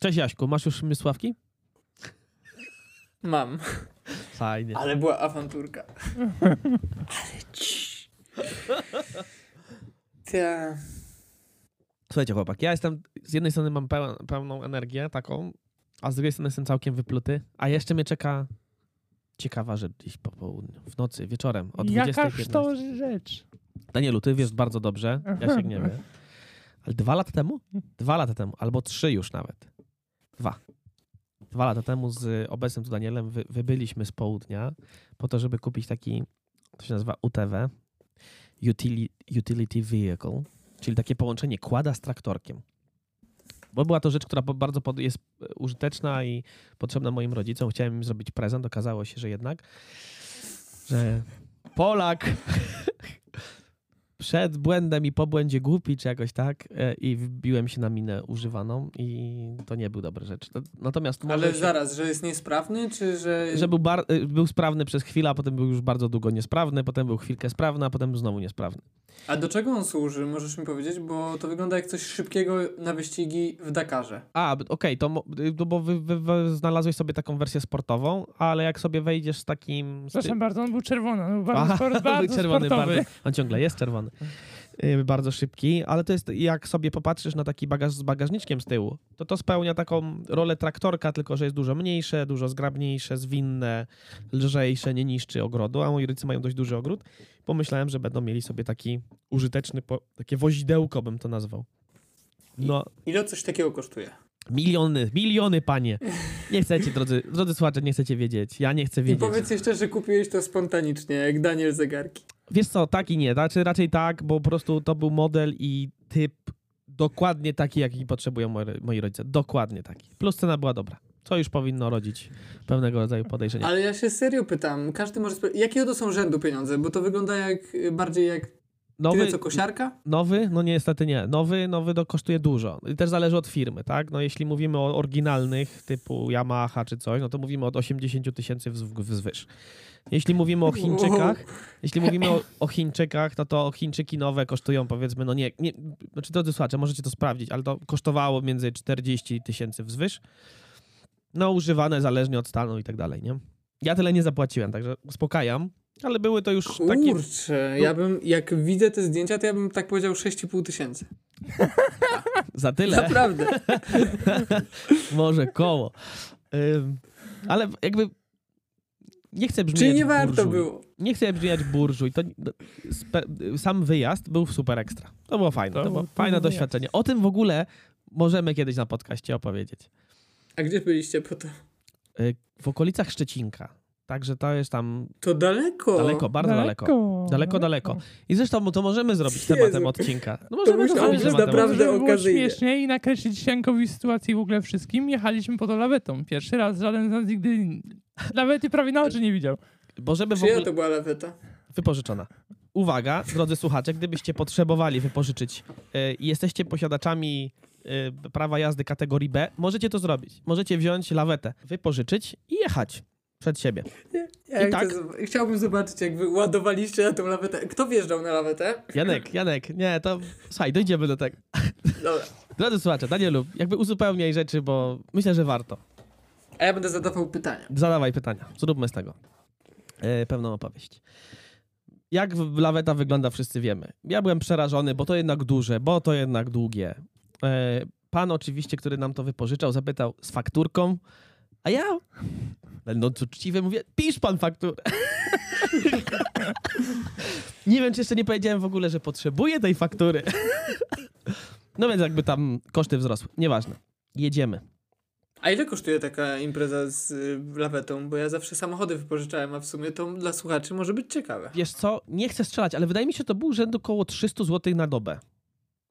Cześć Jaśku, masz już mysławki? Mam. Fajnie. Ale była awanturka. Ale ci. Ta. Słuchajcie chłopak, ja jestem, z jednej strony mam pełen, pełną energię taką, a z drugiej strony jestem całkiem wypluty, a jeszcze mnie czeka ciekawa rzecz dziś po południu, w nocy, wieczorem, o 20. Jakaż to rzecz? Danielu, ty wiesz bardzo dobrze, ja się nie wiem. Ale dwa lata temu? Dwa lata temu, albo trzy już nawet. Dwa. Dwa lata temu z obecnym tu Danielem wy, wybyliśmy z południa po to, żeby kupić taki, to się nazywa UTV, Utility, Vehicle, czyli takie połączenie kłada z traktorkiem. Bo była to rzecz, która bardzo jest e, użyteczna i potrzebna moim rodzicom. Chciałem im zrobić prezent, okazało się, że jednak, że Polak przed błędem i po błędzie głupi, czy jakoś tak, e, i wbiłem się na minę używaną i to nie był dobra rzecz. To- Natomiast Ale się, zaraz, że jest niesprawny, czy że... że był, bar, e, był sprawny przez chwilę, a potem był już bardzo długo niesprawny, potem był chwilkę sprawny, a potem znowu niesprawny. A do czego on służy? Możesz mi powiedzieć? Bo to wygląda jak coś szybkiego na wyścigi w Dakarze. A, okej, to mo- y, no bo wy, wy, wy znalazłeś sobie taką wersję sportową, ale jak sobie wejdziesz z takim... Z Proszę bardzo, on był czerwony. On był bardzo, Aha, sport, był bardzo czerwony, sportowy. bardzo. On ciągle jest czerwony. Yy, Bardzo szybki, ale to jest, jak sobie popatrzysz na taki bagaż z bagażniczkiem z tyłu, to to spełnia taką rolę traktorka, tylko że jest dużo mniejsze, dużo zgrabniejsze, zwinne, lżejsze, nie niszczy ogrodu, a moi rodzice mają dość duży ogród. Pomyślałem, że będą mieli sobie taki użyteczny, takie wozidełko bym to nazwał. No, Ile coś takiego kosztuje? miliony, miliony, panie. Nie chcecie, drodzy, drodzy słuchacze, nie chcecie wiedzieć. Ja nie chcę I wiedzieć. powiedz jeszcze, że kupiłeś to spontanicznie, jak Daniel Zegarki. Wiesz co, tak i nie. Znaczy raczej tak, bo po prostu to był model i typ dokładnie taki, jaki potrzebują moi, moi rodzice. Dokładnie taki. Plus cena była dobra. Co już powinno rodzić pewnego rodzaju podejrzenia. Ale ja się serio pytam, każdy może jakiego to są rzędu pieniądze? Bo to wygląda jak bardziej jak Nowy, tyle co kosiarka? nowy? No niestety nie. Nowy, nowy to kosztuje dużo. I też zależy od firmy, tak? No jeśli mówimy o oryginalnych typu Yamaha czy coś, no to mówimy od 80 tysięcy wz- wzwyż. Jeśli mówimy o Chińczykach, jeśli mówimy o, o Chińczykach, no to Chińczyki nowe kosztują powiedzmy, no nie, nie znaczy drodzy słuchacze, możecie to sprawdzić, ale to kosztowało między 40 tysięcy wzwyż. No używane zależnie od stanu i tak dalej, nie? Ja tyle nie zapłaciłem, także uspokajam, ale były to już takie... Kurczę, ja bym, jak widzę te zdjęcia, to ja bym tak powiedział 6,5 tysięcy. Za tyle. Naprawdę. Może koło. Ym, ale jakby nie chcę brzmieć Czyli nie warto burżuj. było. Nie chcę brzmieć burżuj. To spe, sam wyjazd był super ekstra. To było fajne. To, To było był fajne wyjazd. doświadczenie. O tym w ogóle możemy kiedyś na podcaście opowiedzieć. A gdzie byliście po to? Y, W okolicach Szczecinka. Także to jest tam To daleko. daleko, bardzo daleko. Daleko, daleko. I zresztą to możemy zrobić Jezu. tematem odcinka. No możemy to zrobić że tematem naprawdę było śmiesznie i nakreślić Siankowi sytuację w ogóle wszystkim, jechaliśmy po to lawetą. Pierwszy raz, żaden z nas nigdy lawety prawie na oczy nie widział. Bo żeby w ogóle... to była laweta? Wypożyczona. Uwaga, drodzy słuchacze, gdybyście potrzebowali wypożyczyć y, i jesteście posiadaczami y, prawa jazdy kategorii B, możecie to zrobić. Możecie wziąć lawetę, wypożyczyć i jechać przed siebie. Ja I tak? chcę Chciałbym zobaczyć, jak wy ładowaliście na tą lawetę. Kto wjeżdżał na lawetę? Janek, Janek, nie, to słuchaj, dojdziemy do tego. Dobra. Drodzy słuchacze, Danielu, jakby uzupełniaj rzeczy, bo myślę, że warto. A ja będę zadawał pytania. Zadawaj pytania, zróbmy z tego e, pewną opowieść. Jak laweta wygląda, wszyscy wiemy. Ja byłem przerażony, bo to jednak duże, bo to jednak długie. E, pan oczywiście, który nam to wypożyczał, zapytał z fakturką, a ja, będąc uczciwy, mówię, pisz pan fakturę. nie wiem, czy jeszcze nie powiedziałem w ogóle, że potrzebuję tej faktury. no więc jakby tam koszty wzrosły. Nieważne. Jedziemy. A ile kosztuje taka impreza z y, lawetą? Bo ja zawsze samochody wypożyczałem, a w sumie to dla słuchaczy może być ciekawe. Wiesz co, nie chcę strzelać, ale wydaje mi się, że to był rzędu około 300 zł na dobę.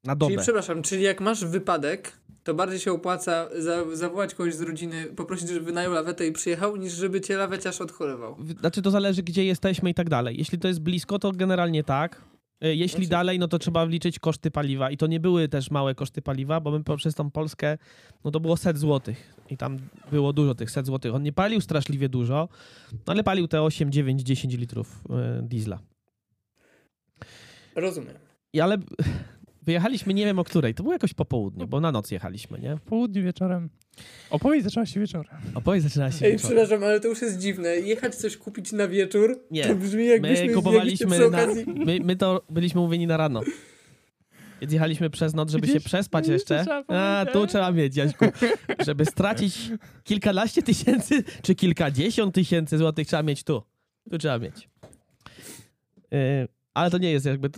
Na dobę. Czyli przepraszam, czyli jak masz wypadek, to bardziej się opłaca za, zawołać kogoś z rodziny, poprosić, żeby wynajął lawetę i przyjechał, niż żeby cię laweciarz odchorował. Znaczy to zależy, gdzie jesteśmy i tak dalej. Jeśli to jest blisko, to generalnie tak. E, Jeśli Znaczy- dalej, no to trzeba wliczyć koszty paliwa. I to nie były też małe koszty paliwa, bo my poprzez tą Polskę, no to było set złotych. I tam było dużo tych set złotych. On nie palił straszliwie dużo, no ale palił te 8, 9, 10 litrów e, diesla. Rozumiem. I ale wyjechaliśmy nie wiem o której. To było jakoś po południu, bo na noc jechaliśmy, nie? W południu wieczorem. Opowieść zaczęła się wieczorem. Opowieść zaczyna się Ej, wieczorem. przepraszam, ale to już jest dziwne. Jechać coś kupić na wieczór, Nie. to brzmi jakbyśmy My kupowaliśmy na, my, my to byliśmy umówieni na rano. Więc jechaliśmy przez noc, żeby się Widzisz? przespać jeszcze. A, tu trzeba mieć, Jaśku. Żeby stracić kilkanaście tysięcy, czy kilkadziesiąt tysięcy złotych trzeba mieć tu. Tu trzeba mieć. Yy, ale to nie jest jakby...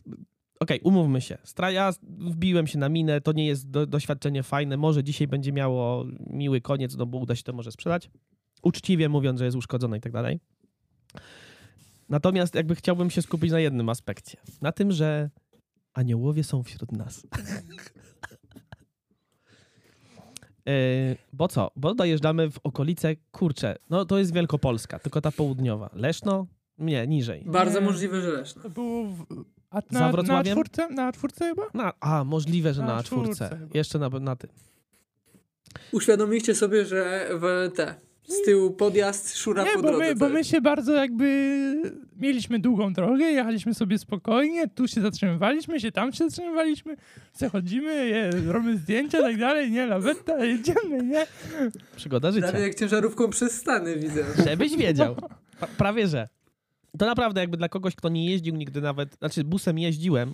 Okej, umówmy się. Stra- ja wbiłem się na minę, to nie jest do, doświadczenie fajne. Może dzisiaj będzie miało miły koniec, no bo uda się to może sprzedać. Uczciwie mówiąc, że jest uszkodzone i tak dalej. Natomiast jakby chciałbym się skupić na jednym aspekcie. Na tym, że aniołowie są wśród nas. Yy, bo co? Bo dojeżdżamy w okolice, kurczę, no to jest Wielkopolska, tylko ta południowa. Leszno? Nie, niżej. Bardzo Nie. możliwe, że Leszno. To było w... A Za na, na Wrocławiem? czwórce? Na czwórce chyba? Na, a, możliwe, że na, Na czwórce. czwórce. Jeszcze na, na tym. Uświadomiliście sobie, że w te z tyłu podjazd szura Nie, po bo drodze. my, bo my się bardzo jakby... Mieliśmy długą drogę, jechaliśmy sobie spokojnie, tu się zatrzymywaliśmy, się tam się zatrzymywaliśmy, przechodzimy, je, robimy zdjęcia i tak dalej, nie, laweta, jedziemy, nie? Przygoda życia. Prawie jak ciężarówką przez Stany widzę. Żebyś wiedział. Prawie, że. To naprawdę jakby dla kogoś, kto nie jeździł nigdy nawet, znaczy busem jeździłem,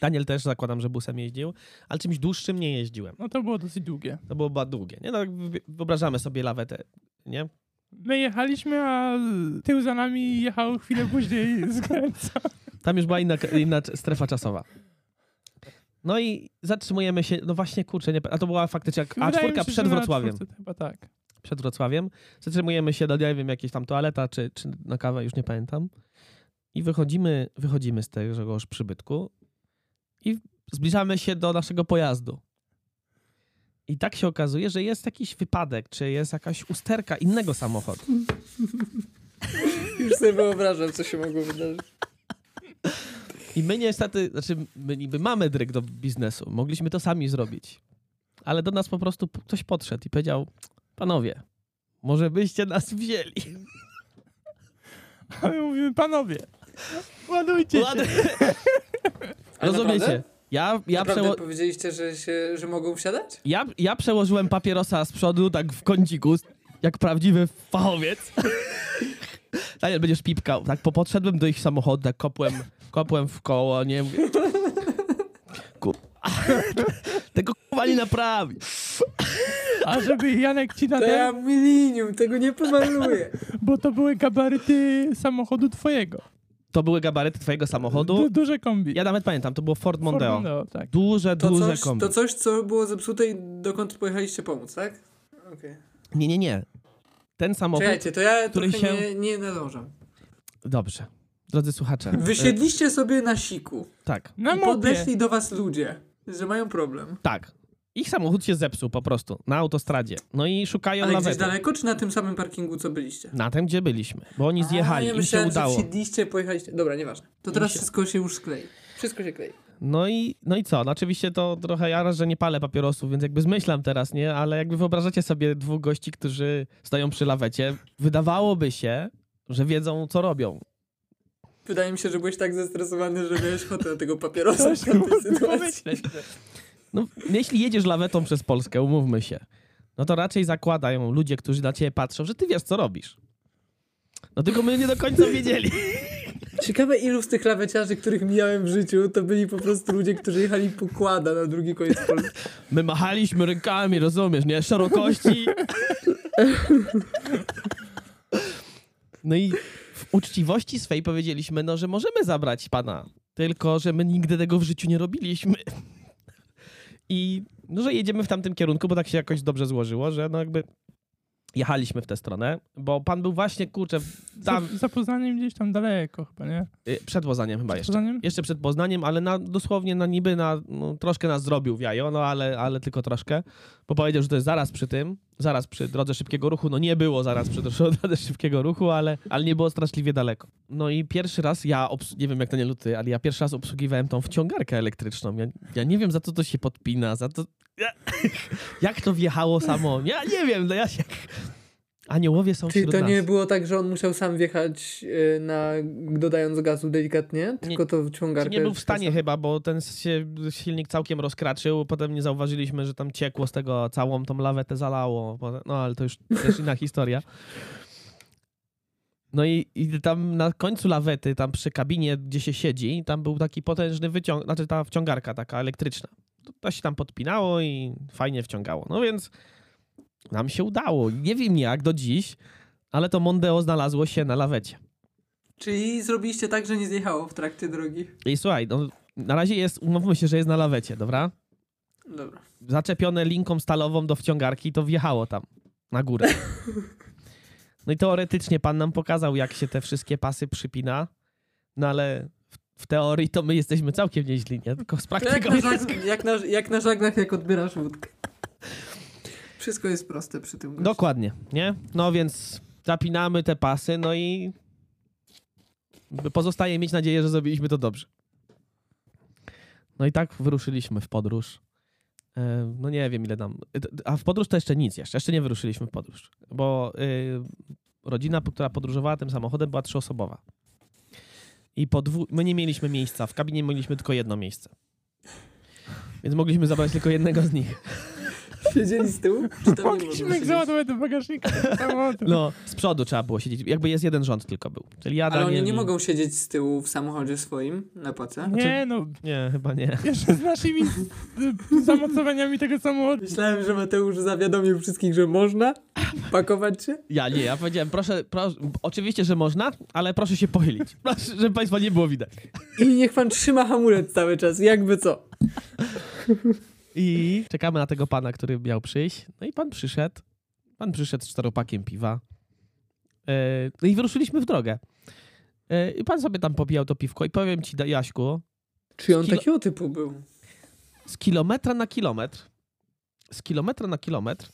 Daniel też zakładam, że busem jeździł, ale czymś dłuższym nie jeździłem. No to było dosyć długie. To było bardzo długie. Nie? No, wyobrażamy sobie lawetę, nie? My jechaliśmy, a tył za nami jechał chwilę później skręca. Tam już była inna, inna strefa czasowa. No i zatrzymujemy się, no właśnie, kurczę, nie, a to była faktycznie jak Wydaje mi A4 się, przed Wrocławiem. Chyba tak. Przed Wrocławiem. Zatrzymujemy się do, nie wiem, jakiejś tam toaleta, czy, czy na kawę, już nie pamiętam. I wychodzimy, wychodzimy z tegoż przybytku i zbliżamy się do naszego pojazdu. I tak się okazuje, że jest jakiś wypadek, czy jest jakaś usterka innego samochodu. Już sobie wyobrażam, co się mogło wydarzyć. I my niestety, znaczy my niby mamy dryg do biznesu, mogliśmy to sami zrobić. Ale do nas po prostu ktoś podszedł i powiedział, panowie, może byście nas wzięli. A my mówimy, panowie, ładujcie się. Ale Rozumiecie? Ja, ja, przeło- powiedzieliście, że, się, że mogą wsiadać? ja, ja przełożyłem papierosa z przodu, tak w kąciku, jak prawdziwy fachowiec. Daniel, będziesz pipkał. Tak, po, podszedłem do ich samochodu, tak kopłem, kopłem w koło, nie mówię. Tego kurwa nie naprawi. A żeby Janek ci na To ja milinium, tego nie pomaluję. bo to były gabaryty samochodu twojego. To były gabaryty twojego samochodu. Du duże kombi. Ja nawet pamiętam, to było Ford Ford Mondeo. Mondeo, tak. Duże, To duże coś, kombi. to coś, co było zepsute i dokąd pojechaliście pomóc, tak? Okej. Nie, nie, nie. Ten samochód... Czekajcie, to ja który trochę się- nie, nie nadążam. Dobrze. Drodzy słuchacze. e, Wysiedliście sobie na siku tak, Na i podeszli do was ludzie, że mają problem. tak. Ich samochód się zepsuł po prostu na autostradzie. No i szukają Ale gdzieś lawety. daleko, czy na tym samym parkingu, co byliście? Na tym, gdzie byliśmy. Bo oni zjechali, ja im się myślałem, udało. że wsiedliście, pojechaliście. Dobra, nieważne. To teraz się- wszystko się już sklei. Wszystko się klei. No i, no i co? No oczywiście to trochę ja raz, że nie palę papierosów, więc jakby zmyślam teraz, nie? Ale jakby wyobrażacie sobie dwóch gości, którzy stoją przy lawecie, wydawałoby się, że wiedzą, co robią. Wydaje mi się, że byłeś tak zestresowany, że miałeś ochotę na tego papierosa Coś w tamtej sytuacji. No, jeśli jedziesz lawetą przez Polskę, umówmy się, no to raczej zakładają ludzie, którzy na ciebie patrzą, że ty wiesz, co robisz. No tylko my nie do końca wiedzieli. Ciekawe, ilu z tych laweciarzy, których mijałem w życiu, to byli po prostu ludzie, którzy jechali pokłada na drugi koniec Polski. My machaliśmy rękami, rozumiesz, nie? Szerokości. No i w uczciwości swej powiedzieliśmy, no, że możemy zabrać pana, tylko że my nigdy tego w życiu nie robiliśmy. I no, że jedziemy w tamtym kierunku, bo tak się jakoś dobrze złożyło, że no jakby jechaliśmy w tę stronę, bo pan był właśnie, kurczę, tam Za, za Poznaniem gdzieś tam daleko chyba, nie? y, przed Poznaniem chyba jeszcze. Poznaniem? Jeszcze przed Poznaniem, ale na, dosłownie na niby na, no, troszkę nas zrobił w jajo, no ale, ale tylko troszkę, bo powiedział, że to jest zaraz przy tym, zaraz przy drodze szybkiego ruchu, no nie było zaraz przy drodze szybkiego ruchu, ale, ale nie było straszliwie daleko. No i pierwszy raz ja, nie wiem jak to nie luty, ale ja pierwszy raz obsługiwałem tą wciągarkę elektryczną. Ja, ja nie wiem za co to się podpina, za to... Ja, jak to wjechało samo, ja nie wiem, no ja się... Aniołowie są Czyli wśród to nas. nie było tak, że on musiał sam wjechać y, na, dodając gazu delikatnie, tylko to ciągarkę... Nie był w stanie chyba, bo ten się, silnik całkiem rozkraczył. Potem nie zauważyliśmy, że tam ciekło z tego, całą tą lawetę zalało. No ale to już też inna historia. No i, i tam na końcu lawety, tam przy kabinie, gdzie się siedzi, tam był taki potężny wyciąg, znaczy ta wciągarka taka elektryczna. To, to się tam podpinało i fajnie wciągało. No więc nam się udało. Nie wiem jak do dziś, ale to Mondeo znalazło się na lawecie. Czyli zrobiliście tak, że nie zjechało w trakcie drogi. I słuchaj, no, na razie jest, umówmy się, że jest na lawecie, dobra? Dobra. Zaczepione linką stalową do wciągarki, to wjechało tam, na górę. No i teoretycznie pan nam pokazał, jak się te wszystkie pasy przypina, no ale w, teorii to my jesteśmy całkiem nieźli, nie? Tylko z To jak praktyką na, żag- jak, na, jak na żaglach, jak odbierasz łódkę. Wszystko jest proste przy tym gościu. Dokładnie, nie? No więc zapinamy te pasy, no i pozostaje mieć nadzieję, że zrobiliśmy to dobrze. No i tak wyruszyliśmy w podróż. E, No nie wiem ile nam. A w podróż to jeszcze nic jeszcze. Jeszcze nie wyruszyliśmy w podróż. Bo y, rodzina, która podróżowała tym samochodem, była trzyosobowa. I po dwu... my nie mieliśmy miejsca. W kabinie mieliśmy tylko jedno miejsce. Więc mogliśmy zabrać tylko jednego z nich. Siedzieli z tyłu? Czy tam nie można Mogliśmy siedzieć? załadować do bagażnika samochodu. No, z przodu trzeba było siedzieć. Jakby jest jeden rząd tylko był. Czyli ja, Ale oni nie mogą siedzieć z tyłu w samochodzie swoim na pace? Nie no, Nie, chyba nie. jeszcze z naszymi zamocowaniami tego samochodu. Myślałem, że Mateusz zawiadomił wszystkich, że można pakować się. Ja nie, ja powiedziałem, proszę, proszę oczywiście, że można, ale proszę się pochylić. Proszę, żeby państwa nie było widać. I niech pan trzyma hamulec cały czas, jakby co. I czekamy na tego pana, który miał przyjść. No i pan przyszedł. Pan przyszedł z czteropakiem piwa. E, No i wyruszyliśmy w drogę. E, I pan sobie tam popijał to piwko i powiem ci, Jaśku, Czy on Kilo- takiego typu był? z kilometra na kilometr, z kilometra na kilometr,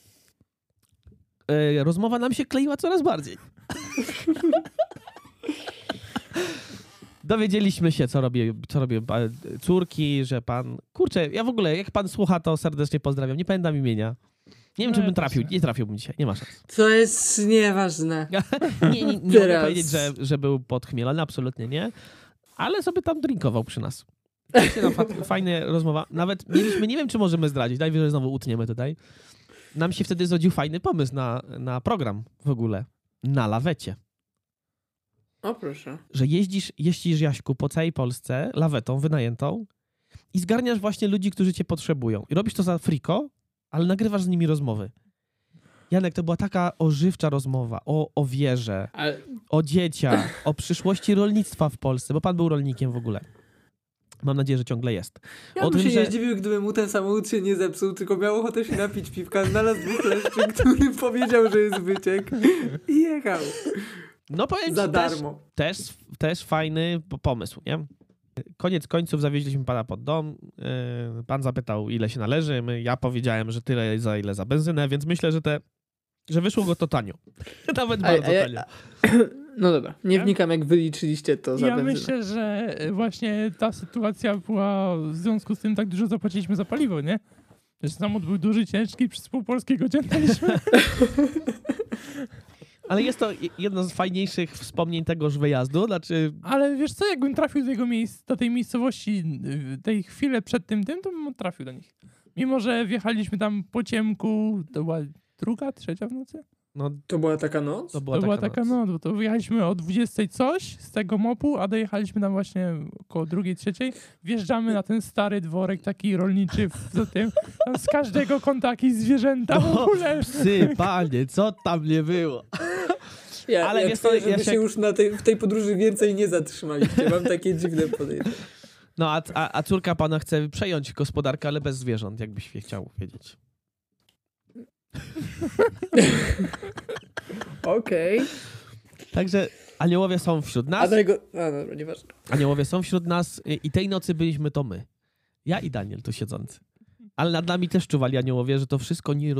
e, rozmowa nam się kleiła coraz bardziej. Dowiedzieliśmy się, co robią, co e, córki, że pan... Kurczę, ja w ogóle, jak pan słucha, to serdecznie pozdrawiam. Nie pamiętam imienia. Nie wiem, No, czy bym trafił. nie. Trafiłbym dzisiaj, nie ma szans. To jest nieważne. Nie, nie, nie mogę powiedzieć, że, że był podchmielony, absolutnie nie. Ale sobie tam drinkował przy nas. Fa- Fajna rozmowa. Nawet mieliśmy, nie wiem, czy możemy zdradzić, najwyżej znowu utniemy tutaj. Nam się wtedy zrodził fajny pomysł na, na program w ogóle. Na lawecie. O proszę. Że jeździsz, jeździsz, Jaśku, po całej Polsce lawetą wynajętą i zgarniasz właśnie ludzi, którzy cię potrzebują. I robisz to za friko, ale nagrywasz z nimi rozmowy. Janek, to była taka ożywcza rozmowa o, o wierze, Ale o dzieciach, o przyszłości rolnictwa w Polsce, bo pan był rolnikiem w ogóle. Mam nadzieję, że ciągle jest. ja O bym tym, się nie że- zdziwił, gdyby mu ten samochód się nie zepsuł, tylko miał ochotę się napić piwka, znalazł dwóch leszczy, który powiedział, że jest wyciek i jechał. No powiem Za ci, też, darmo. też, też fajny po- pomysł, nie? Koniec końców zawieźliśmy pana pod dom. Yy, Pan zapytał, ile się należy. My, ja powiedziałem, że tyle za ile za benzynę, więc myślę, że te, że wyszło go to tanio. Nawet A- bardzo a tanio. No dobra, nie wnikam jak wyliczyliście to za Ja benzynę. myślę, że właśnie ta sytuacja była w związku z tym tak dużo zapłaciliśmy za paliwo, nie? Że samochód był duży, ciężki, przez pół polskiego ciągnęliśmy. Ale jest to jedno z fajniejszych wspomnień tegoż wyjazdu. Znaczy, Ale wiesz co, jakbym trafił do, tego miejsc, do tej miejscowości tej chwilę przed tym tym, to bym trafił do nich. Mimo, że wjechaliśmy tam po ciemku, to była druga, trzecia w nocy? no, To była taka noc? to była, to była taka, taka noc. bo to wyjechaliśmy o 20 coś z tego mopu, a dojechaliśmy tam właśnie około drugiej, trzeciej. Wjeżdżamy na ten stary dworek taki rolniczy w, za tym. Tam z każdego kąta jakieś zwierzęta w No, ogóle. Psy, panie, co tam nie było? Ja, Ale ja wiesz czuję, ja się- już na tej, w tej podróży więcej nie zatrzymaliście. Mam takie dziwne podejście. No, a, a, a córka pana chce przejąć gospodarkę, ale bez zwierząt, jakbyś chciał wiedzieć. Okej. Także aniołowie są wśród A nas. tego... A dobra, nieważne. Aniołowie są wśród nas i- tej nocy byliśmy to my. Ja i Daniel tu siedzący. Ale nad nami też czuwali aniołowie, że to wszystko nie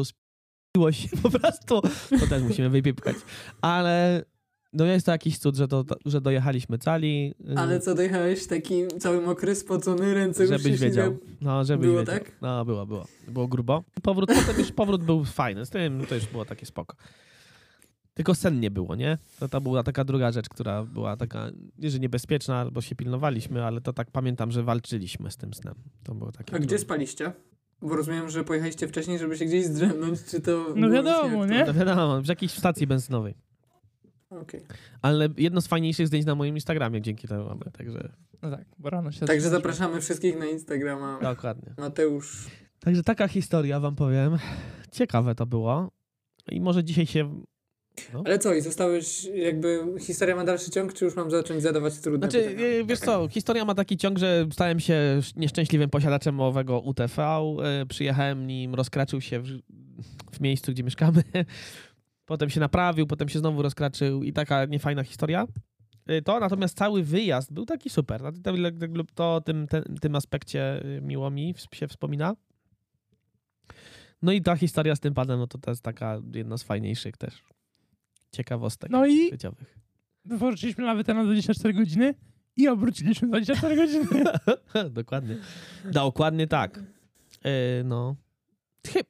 się po prostu. To też musimy wypipkać. Ale no jest to jakiś cud, że, że dojechaliśmy cali. y, Ale co, dojechałeś taki cały mokry, spocony, ręce już Żebyś się wiedział. No, żebyś Było wiedział. tak? No, było, było. Było grubo. Powrót, potem już powrót był fajny. Z tym to już było takie spoko. Tylko sen nie było, nie? To, to była taka druga rzecz, która była taka, nie że niebezpieczna, bo się pilnowaliśmy, ale to tak pamiętam, że walczyliśmy z tym snem. To było takie... A gdzie spaliście? Bo rozumiem, że pojechaliście wcześniej, żeby się gdzieś zdrzemnąć, czy to... No wiadomo, nie? No wiadomo, w jakiejś stacji benzynowej. Okej. Ale jedno z fajniejszych zdjęć na moim Instagramie dzięki temu mamy, także No tak, bo rano się Także zapraszamy wszystkich na Instagrama. dokładnie. Mateusz. Także taka historia wam powiem. Ciekawe to było. I może dzisiaj się... Ale co, i zostałeś jakby... Historia ma dalszy ciąg, czy już mam zacząć zadawać trudne Znaczy, pytania? e, wiesz co, historia ma taki ciąg, że stałem się nieszczęśliwym posiadaczem owego UTV. e, Przyjechałem nim, rozkraczył się w, w miejscu, gdzie mieszkamy. Potem się naprawił, potem się znowu rozkraczył i taka niefajna historia. E, To natomiast cały wyjazd był taki super. Na tym- To tym, tym, tym aspekcie miło mi się wspomina. No i ta historia z tym panem, no to to jest taka jedna z fajniejszych też ciekawostek No i życiowych. wypożyczyliśmy lawetę na 24 godziny i obróciliśmy 24 godziny. Dokładnie. Dokładnie tak. Yy, no.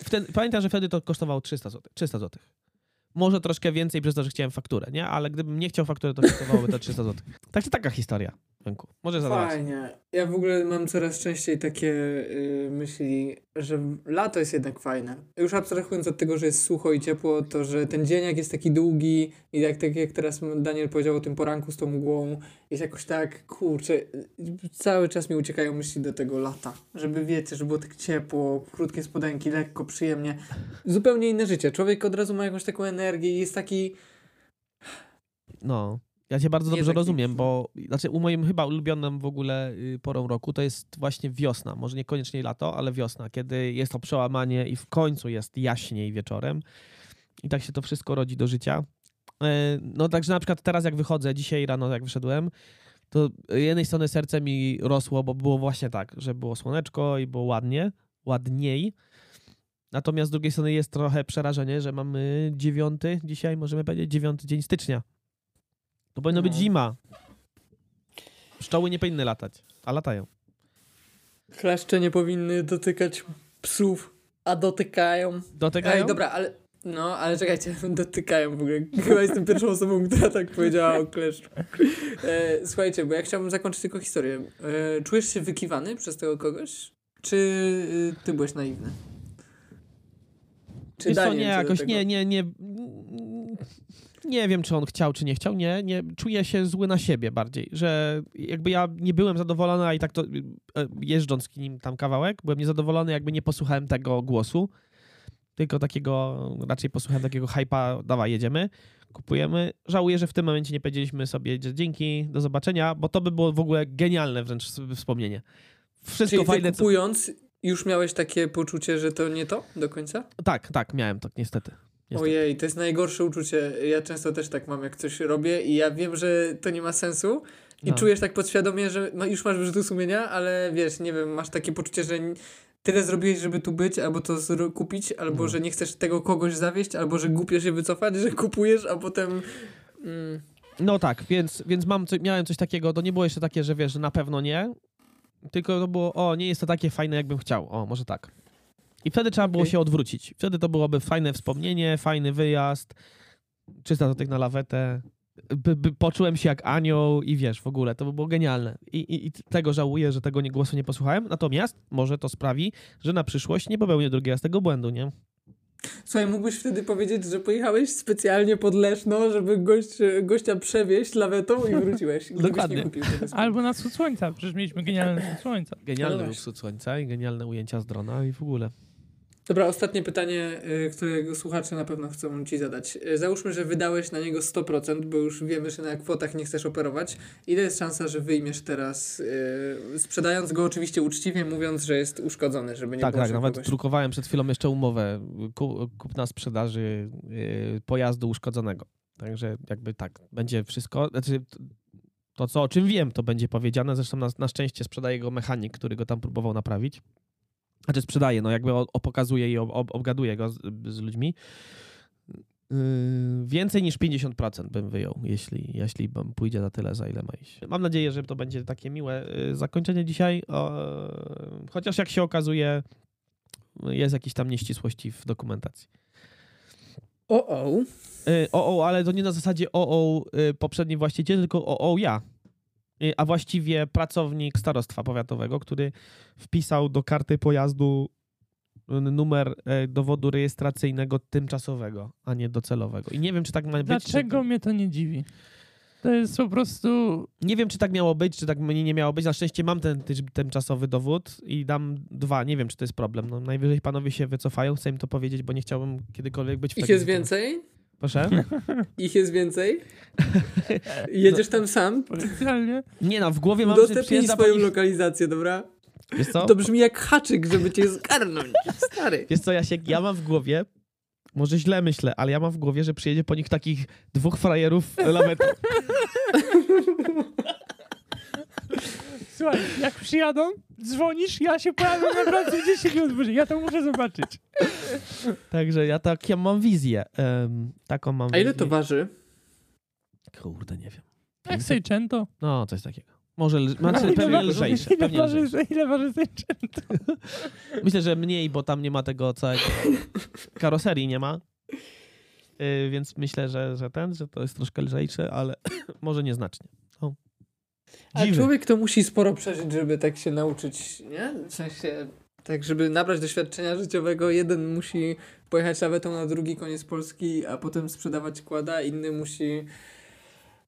Wtedy, pamiętam, że wtedy to kosztowało 300 zł. 300 zł. Może troszkę więcej przez to, że chciałem fakturę, nie? Ale gdybym nie chciał faktury, to kosztowałoby to 300 zł. Także taka historia, Rynku. Może zadawać. Fajnie. Ja w ogóle mam coraz częściej takie y, myśli, że lato jest jednak fajne. Już abstrahując od tego, że jest sucho i ciepło, to że ten dzień jak jest taki długi i jak, tak jak teraz Daniel powiedział o tym poranku z tą mgłą, jest jakoś tak, kurczę, cały czas mi uciekają myśli do tego lata. Żeby wiecie, żeby było tak ciepło, krótkie spodenki, lekko, przyjemnie. Zupełnie inne życie. Człowiek od razu ma jakąś taką energię i jest taki... No. Ja cię bardzo dobrze rozumiem, bo znaczy u moim chyba ulubionym w ogóle y, porą roku to jest właśnie wiosna. Może niekoniecznie lato, ale wiosna, kiedy jest to przełamanie i w końcu jest jaśniej wieczorem. I tak się to wszystko rodzi do życia. E, No także na przykład teraz jak wychodzę, dzisiaj rano jak wyszedłem, to z jednej strony serce mi rosło, bo było właśnie tak, że było słoneczko i było ładnie, ładniej. Natomiast z drugiej strony jest trochę przerażenie, że mamy dziewiąty, dzisiaj możemy powiedzieć dziewiąty dzień stycznia. To powinno być No. zima. Pszczoły nie powinny latać, a latają. Chleszcze nie powinny dotykać psów, a dotykają. Dotykają? Ej, dobra, ale. No, ale czekajcie, dotykają w ogóle. Chyba jestem pierwszą osobą, która tak powiedziała o kleszczu. E, słuchajcie, bo ja chciałbym zakończyć tylko historię. E, czujesz się wykiwany przez tego kogoś? Czy y, ty byłeś naiwny? Czy Wiesz co, nie, jakoś nie, nie, nie. Nie wiem, czy on chciał, czy nie chciał. Nie, nie. Czuję się zły na siebie bardziej, że jakby ja nie byłem zadowolony, a i tak to e, jeżdżąc nim tam kawałek, byłem niezadowolony, jakby nie posłuchałem tego głosu, tylko takiego, raczej posłuchałem takiego hypa, dawaj, jedziemy, kupujemy. Żałuję, że w tym momencie nie powiedzieliśmy sobie dzięki, do zobaczenia, bo to by było w ogóle genialne wręcz wspomnienie. Wszystko Czyli fajne, co... już miałeś takie poczucie, że to nie to do końca? Tak, tak, miałem to, niestety. niestety. Ojej, to jest najgorsze uczucie. Ja często też tak mam, jak coś robię i ja wiem, że to nie ma sensu i No. czujesz tak podświadomie, że ma, już masz wyrzutu sumienia, ale wiesz, nie wiem, masz takie poczucie, że tyle zrobiłeś, żeby tu być, albo to kupić, albo No. że nie chcesz tego kogoś zawieść, albo że głupio się wycofać, że kupujesz, a potem... Mm, No tak, więc, więc mam, miałem coś takiego, to nie było jeszcze takie, że wiesz, że na pewno nie, tylko to było, o, nie jest to takie fajne, jakbym chciał, o, może tak. I wtedy trzeba było się odwrócić. Wtedy to byłoby fajne wspomnienie, fajny wyjazd, 300 złotych na lawetę, by, by poczułem się jak anioł i wiesz, w ogóle, to by było genialne. I, i, i tego żałuję, że tego nie, głosu nie posłuchałem, natomiast może to sprawi, że na przyszłość nie popełnię drugi raz tego błędu, nie? Słuchaj, mógłbyś wtedy powiedzieć, że pojechałeś specjalnie pod Leszno, żeby gość, gościa przewieźć lawetą i wróciłeś. Gdybyś Dokładnie. Nie kupił tego sprzętu. Albo na wschód słońca, przecież mieliśmy genialny wschód słońca. Genialny No wschód słońca i genialne ujęcia z drona i w ogóle. Dobra, ostatnie pytanie, y, którego słuchacze na pewno chcą ci zadać. Y, Załóżmy, że wydałeś na niego 100%, bo już wiemy, że na kwotach nie chcesz operować. Ile jest szansa, że wyjmiesz teraz, y, sprzedając go oczywiście uczciwie, mówiąc, że jest uszkodzony, żeby nie tak, było tak, nawet kogoś... drukowałem przed chwilą jeszcze umowę ku, kupna sprzedaży yy, pojazdu uszkodzonego. Także jakby tak, będzie wszystko, znaczy to co, o czym wiem, to będzie powiedziane, zresztą na, na szczęście sprzedaje go mechanik, który go tam próbował naprawić. Znaczy sprzedaje, no jakby opokazuje i ob, ob, obgaduje go z, z ludźmi. Yy, więcej niż 50% bym wyjął, jeśli, jeśli pójdzie za tyle, za ile ma iść. Mam nadzieję, że to będzie takie miłe yy, zakończenie dzisiaj, o, chociaż jak się okazuje, jest jakieś tam nieścisłości w dokumentacji. O, o. O, o, ale to nie na zasadzie o, o poprzedni właściciel, tylko o, o ja. Y, A właściwie pracownik starostwa powiatowego, który wpisał do karty pojazdu y, numer y, dowodu rejestracyjnego tymczasowego, a nie docelowego. I nie wiem, czy tak ma być. Dlaczego Czy, mnie to nie dziwi? To jest po prostu... nie wiem, czy tak miało być, czy tak mnie nie miało być. Na szczęście mam ten ty- tymczasowy dowód i dam dwa. Nie wiem, czy to jest problem. No, najwyżej panowie się wycofają. Chcę im to powiedzieć, bo nie chciałbym kiedykolwiek być w Ich jest sytuacji. więcej? Proszę? Ich jest więcej? Jedziesz tam sam? Potencjalnie. Nie no, w głowie mam, że Udostępnij po swoją lokalizację, dobra? Wiesz co? To brzmi jak haczyk, żeby cię zgarnąć. Stary. Wiesz co, Jasiek, ja mam w głowie, może źle myślę, ale ja mam w głowie, że przyjedzie po nich takich dwóch frajerów lametu. Słuchaj, jak przyjadą, dzwonisz, ja się pojawiam naprawdę 10 minut później. Ja to muszę zobaczyć. Także ja tak, ja mam wizję. em, taką mam A ile wizję. to waży? Kurde, nie wiem. Jak Seicento. No, coś takiego. Może, lż... znaczy, Ile pewnie lżejsze. Ile Pewnie waży, lżejsze. ile waży Seicento? Myślę, że mniej, bo tam nie ma tego całego karoserii nie ma. Y, więc myślę, że, że ten, że to jest troszkę lżejsze, ale może nieznacznie. O. A człowiek to musi sporo przeżyć, żeby tak się nauczyć, nie? W sensie, tak żeby nabrać doświadczenia życiowego, jeden musi pojechać lawetą na drugi koniec Polski, a potem sprzedawać kłada, inny musi...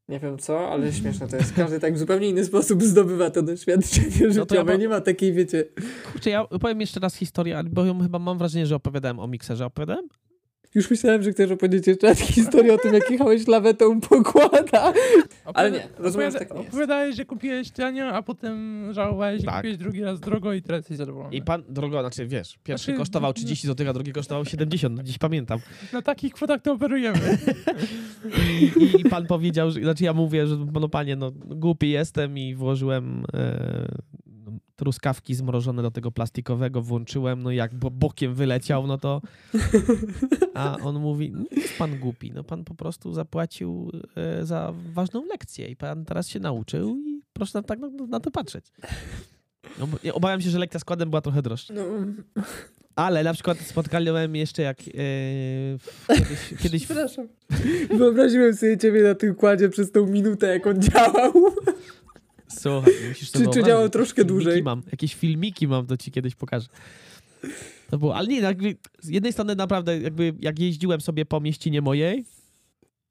Nie wiem co, ale śmieszne to jest. Każdy tak w zupełnie inny sposób zdobywa to doświadczenie No to ja życiowe. mam- Nie ma takiej, wiecie... Kurczę, ja powiem jeszcze raz historię, bo ją chyba mam wrażenie, że opowiadałem o mikserze. Opowiadałem? Już myślałem, że chcesz opowiedzieć jeszcze raz historię o tym, jak jechałeś lawetą po kłada. Ale nie, rozumiem, że tak nie jest. Opowiadałeś, że kupiłeś tanio, a potem żałowałeś, że Tak. kupiłeś drugi raz drogo i teraz jesteś zadowolony. I pan, drogo, znaczy wiesz, pierwszy Znaczy, kosztował no- 30 zł, a drugi kosztował 70, dziś pamiętam. Na takich kwotach to operujemy. I, i, I pan powiedział, że, znaczy ja mówię, że no panie, no głupi jestem i włożyłem e, truskawki zmrożone do tego plastikowego, włączyłem, no jak bo bokiem wyleciał, no to... A on mówi, nie jest pan głupi, no pan po prostu zapłacił e, za ważną lekcję i pan teraz się nauczył i proszę na, tak na, na to patrzeć. No, obawiam się, że lekcja składem była trochę droższa. No, Ale na przykład spotkałem jeszcze jak w, kiedyś, kiedyś przepraszam. Wyobraziłem sobie ciebie na tym kładzie przez tą minutę, jak on działał. Słuchaj, musisz Czy- czy działał jakieś troszkę filmiki dłużej? Mam, jakieś filmiki mam, to ci kiedyś pokażę. To było, ale nie, jakby z jednej strony naprawdę, jakby jak jeździłem sobie po mieścinie mojej,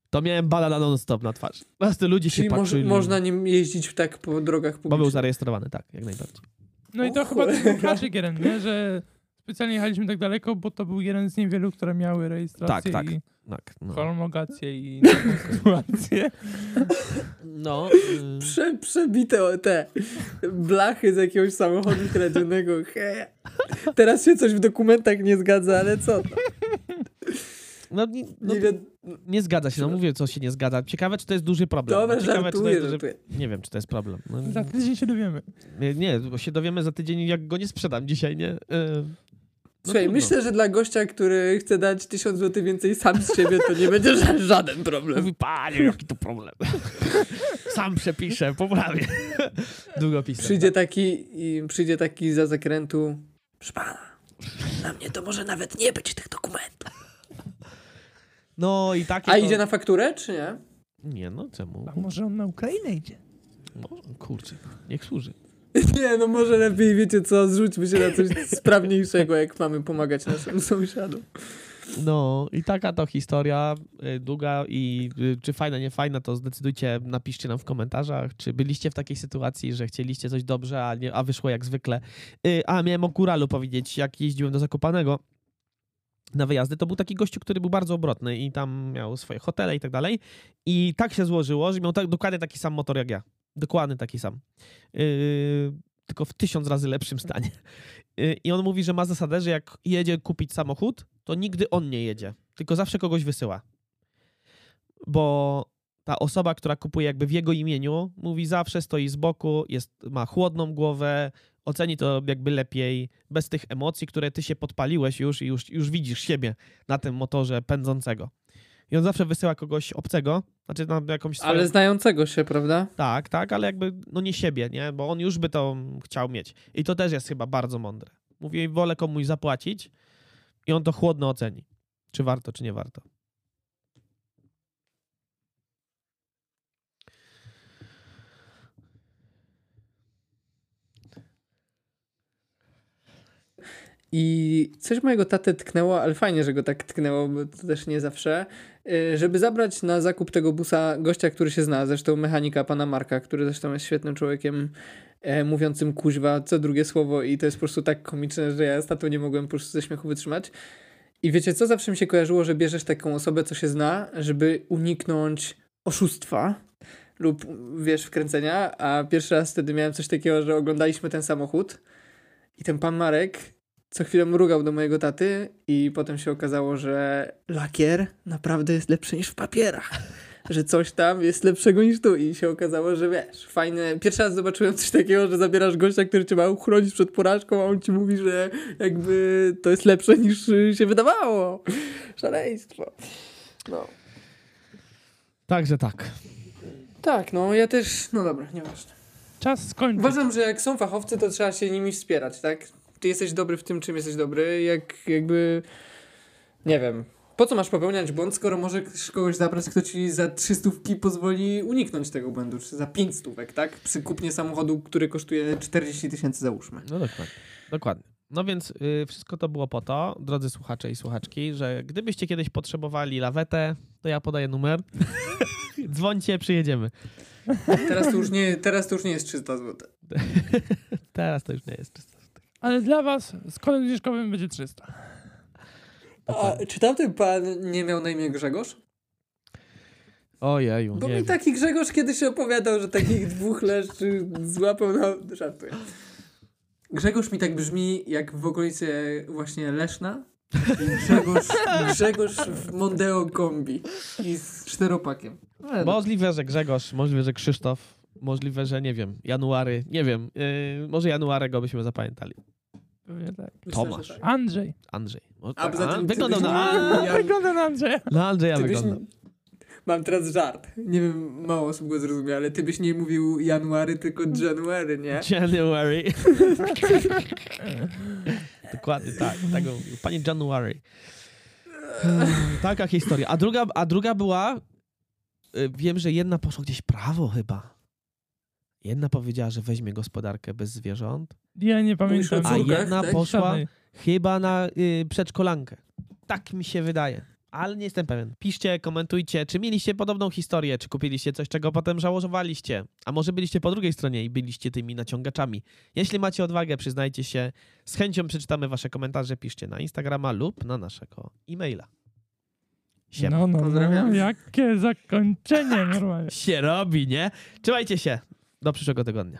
to miałem banana non-stop na twarzy. Po prostu ludzie Czyli się moż, patrzyli. można nim jeździć tak po drogach Bo był publicznych. zarejestrowany, tak, jak najbardziej. No i to O chyba ten klasyk jeden, nie? Że specjalnie jechaliśmy tak daleko, bo to był jeden z niewielu, które miały rejestrację Tak, tak. i Tak, no. homologację i sytuację. no y, Prze, przebite o te blachy z jakiegoś samochodu kradzionego. He. Teraz się coś w dokumentach nie zgadza, ale co? to? no, nie, no, Nie, zgadza się, no mówię, co się nie zgadza. Ciekawe, czy to jest duży problem. Dobra, no, ciekawe, czy to żartuję, jest duży... żartuję. Nie wiem, czy to jest problem. No, Za tydzień się dowiemy. nie, nie, bo się dowiemy za tydzień, jak go nie sprzedam dzisiaj, nie? Y, Słuchaj, trudno. myślę, że dla gościa, który chce dać 1000 zł więcej sam z siebie, to nie będzie ża- żaden problem. Mówi, panie, jaki to problem. Sam przepiszę, poprawię. Długopisem. Przyjdzie taki, i przyjdzie taki za zakrętu. Proszę pana, na mnie to może nawet nie być tych dokumentów. No i takie A to... idzie na fakturę, czy nie? Nie, no czemu? A może on na Ukrainę idzie? No, kurczę, niech służy. Nie, no może lepiej, wiecie co, zrzućmy się na coś sprawniejszego, jak mamy pomagać naszym sąsiadom. No i taka to historia y, długa i y, czy fajna, nie fajna, to zdecydujcie, napiszcie nam w komentarzach, czy byliście w takiej sytuacji, że chcieliście coś dobrze, a, nie, a wyszło jak zwykle. Y, a miałem o Kuralu powiedzieć, jak jeździłem do Zakopanego na wyjazdy, to był taki gościu, który był bardzo obrotny i tam miał swoje hotele i tak dalej. I tak się złożyło, że miał tak, dokładnie taki sam motor jak ja. Dokładnie taki sam. Yy, tylko w tysiąc razy lepszym stanie. Yy, I on mówi, że ma zasadę, że jak jedzie kupić samochód, to nigdy on nie jedzie, tylko zawsze kogoś wysyła. Bo ta osoba, która kupuje jakby w jego imieniu, mówi zawsze stoi z boku, jest, ma chłodną głowę, oceni to jakby lepiej, bez tych emocji, które ty się podpaliłeś już i już, już widzisz siebie na tym motorze pędzącego. I on zawsze wysyła kogoś obcego, znaczy na jakąś swoją... Ale znającego się, prawda? Tak, tak, ale jakby no nie siebie, nie? Bo on już by to chciał mieć. I to też jest chyba bardzo mądre. Mówi, wolę komuś zapłacić i on to chłodno oceni. Czy warto, czy nie warto. I coś mojego tatę tknęło, ale fajnie, że go tak tknęło, bo to też nie zawsze, y, żeby zabrać na zakup tego busa gościa, który się zna, zresztą mechanika pana Marka, który zresztą jest świetnym człowiekiem, e, mówiącym kuźwa co drugie słowo i to jest po prostu tak komiczne, że ja z tatą nie mogłem po prostu ze śmiechu wytrzymać. I wiecie co, zawsze mi się kojarzyło, że bierzesz taką osobę, co się zna, żeby uniknąć oszustwa lub, wiesz, wkręcenia, a pierwszy raz wtedy miałem coś takiego, że oglądaliśmy ten samochód i ten pan Marek co chwilę mrugał do mojego taty i potem się okazało, że lakier naprawdę jest lepszy niż w papierach. Że coś tam jest lepszego niż tu i się okazało, że wiesz, fajne. Pierwszy raz zobaczyłem coś takiego, że zabierasz gościa, który cię ma uchronić przed porażką, a on ci mówi, że jakby to jest lepsze niż się wydawało. Szaleństwo. No. Także tak. Tak, no ja też, no dobra, nieważne. Czas skończyć. Uważam, że jak są fachowcy, to trzeba się nimi wspierać, tak? Ty jesteś dobry w tym, czym jesteś dobry, jak jakby, nie wiem, po co masz popełniać błąd, skoro możesz kogoś zabrać, kto ci za 300 pozwoli uniknąć tego błędu, czy za 5 stówek, tak? Przy kupnie samochodu, który kosztuje 40 tysięcy, załóżmy. No dokładnie. Dokładnie. No więc y, wszystko to było po to, drodzy słuchacze i słuchaczki, że gdybyście kiedyś potrzebowali lawetę, to ja podaję numer. Dzwońcie, przyjedziemy. Teraz to już nie, teraz to już nie jest 300 zł. Teraz to już nie jest czysto. Ale dla was z kodem zniżkowym będzie 300. A czy tamten pan nie miał na imię Grzegorz? Ojeju, Bo nie mi wiem. taki Grzegorz kiedyś opowiadał, że takich dwóch leszczy złapał na... Żartuję. Grzegorz mi tak brzmi jak w okolicy właśnie Leszna. Grzegorz, Grzegorz w Mondeo kombi i z czteropakiem. Ale. Możliwe, że Grzegorz, możliwe, że Krzysztof, możliwe, że nie wiem, January, nie wiem, yy, może Januarego byśmy zapamiętali. Pewnie tak. Myślę, Tomasz. że tak. Andrzej. Andrzej. O, A poza tym ty wyglądał byś- na, A, a, ja- Wygląda na Andrzeja. na Andrzeja nie- Mam teraz żart. Nie wiem, mało osób go zrozumie, ale ty byś nie mówił January, tylko January, nie? January. Dokładnie tak. tak. Panie January. Taka historia. A druga, a druga była, y, wiem, że jedna poszła gdzieś prawo chyba. Jedna powiedziała, że weźmie gospodarkę bez zwierząt, Ja nie pamiętam. a jedna tak? poszła chyba na y, przedszkolankę. Tak mi się wydaje. Ale nie jestem pewien. Piszcie, komentujcie, czy mieliście podobną historię, czy kupiliście coś, czego potem żałowaliście. A może byliście po drugiej stronie i byliście tymi naciągaczami. Jeśli macie odwagę, przyznajcie się. Z chęcią przeczytamy wasze komentarze. Piszcie na Instagrama lub na naszego e-maila. Siema. No, no, no. Pozdrawiam. Jakie zakończenie normalnie. Się robi, nie? Trzymajcie się. Do przyszłego tygodnia.